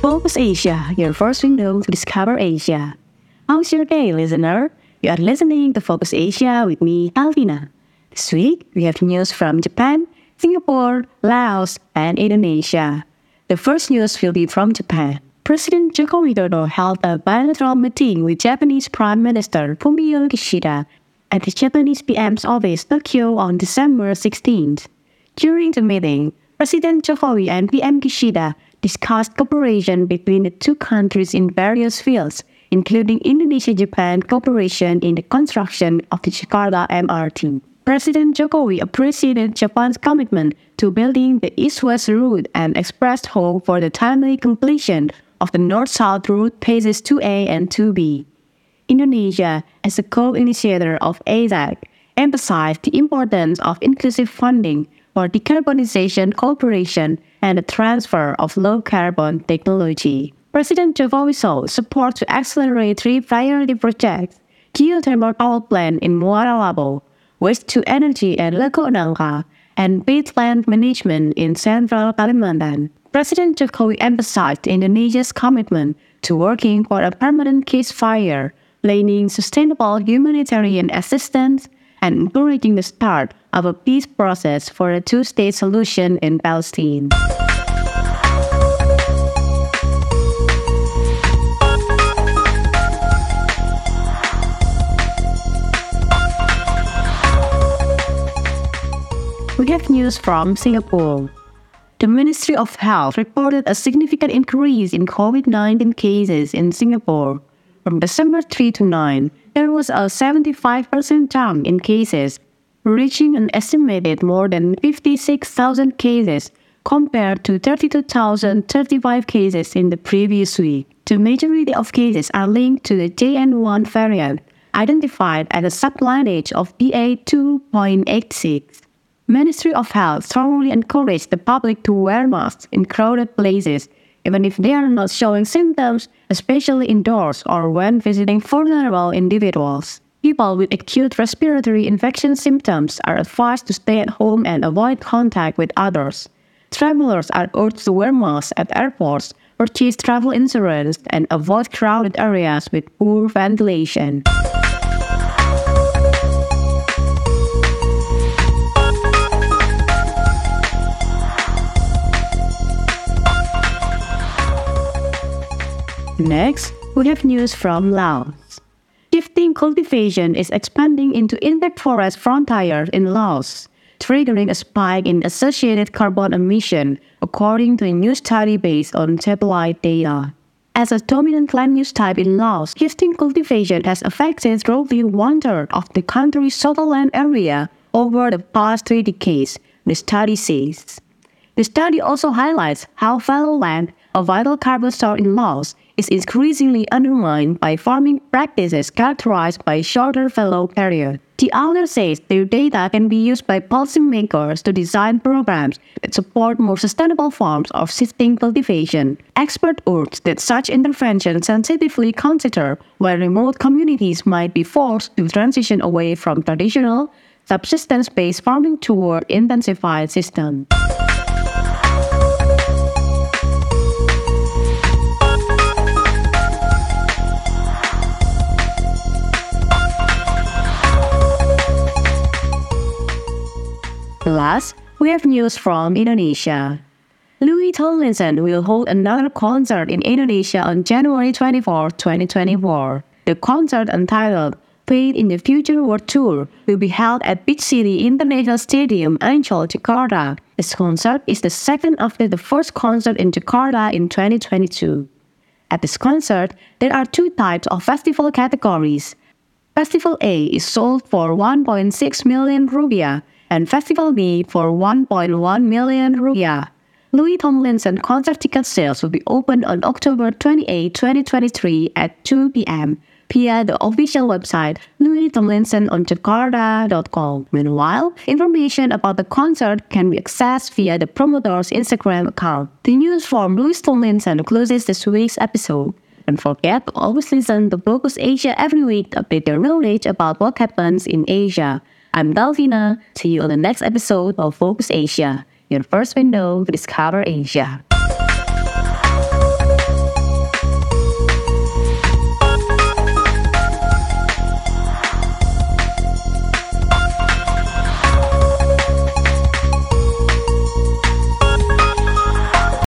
Focus Asia, your first window to discover Asia. How's your day, listener? You are listening to Focus Asia with me, Alvina. This week, we have news from Japan, Singapore, Laos, and Indonesia. The first news will be from Japan. President Joko Widodo held a bilateral meeting with Japanese Prime Minister Fumio Kishida at the Japanese PM's office Tokyo on December 16th. During the meeting, President Jokowi and PM Kishida discussed cooperation between the two countries in various fields, including Indonesia-Japan cooperation in the construction of the Jakarta MRT. President Jokowi appreciated Japan's commitment to building the east-west route and expressed hope for the timely completion of the north-south route phases 2A and 2B. Indonesia, as a co-initiator of AZEC, emphasized the importance of inclusive funding for decarbonization cooperation and the transfer of low-carbon technology. President Jokowi showed support to accelerate three priority projects, geothermal power plant in Muara Laboh, waste-to-energy at Legok Nangka, and peatland management in central Kalimantan. President Jokowi emphasized Indonesia's commitment to working for a permanent ceasefire, planning sustainable humanitarian assistance, and encouraging the start of a peace process for a two-state solution in Palestine. We have news from Singapore. The Ministry of Health reported a significant increase in COVID 19 cases in Singapore. From December 3 to 9, there was a 75% jump in cases, reaching an estimated more than 56,000 cases compared to 32,035 cases in the previous week. The majority of cases are linked to the JN1 variant, identified as a sublineage of BA2.86. Ministry of Health strongly encourage the public to wear masks in crowded places, even if they are not showing symptoms, especially indoors or when visiting vulnerable individuals. People with acute respiratory infection symptoms are advised to stay at home and avoid contact with others. Travelers are urged to wear masks at airports, purchase travel insurance, and avoid crowded areas with poor ventilation. Next, we have news from Laos. Cultivation is expanding into intact forest frontier in Laos, triggering a spike in associated carbon emission, according to a new study based on satellite data. As a dominant land use type in Laos, shifting cultivation has affected roughly one third of the country's total land area over the past three decades, the study says. The study also highlights how fallow land, a vital carbon store in Laos, is increasingly undermined by farming practices characterized by shorter fallow period. The author says their data can be used by policymakers to design programs that support more sustainable forms of shifting cultivation. Experts urge that such interventions sensitively consider where remote communities might be forced to transition away from traditional, subsistence-based farming toward intensified systems. Last, we have news from Indonesia. Louis Tomlinson will hold another concert in Indonesia on January 24, 2024. The concert entitled Faith in the Future World Tour will be held at Beach City International Stadium, Ancol, Jakarta. This concert is the second after the first concert in Jakarta in 2022. At this concert, there are two types of festival categories. Festival A is sold for 1.6 million rupiah and Festival B for 1.1 million rupiah. Louis Tomlinson concert ticket sales will be opened on October 28, 2023 at 2 p.m. via the official website Louis Tomlinson on Jakarta.com. Meanwhile, information about the concert can be accessed via the promoter's Instagram account. The news from Louis Tomlinson closes this week's episode. Don't forget to always listen to Focus Asia every week to update your knowledge about what happens in Asia. I'm Dalvina. See you on the next episode of Focus Asia, your first window to discover Asia.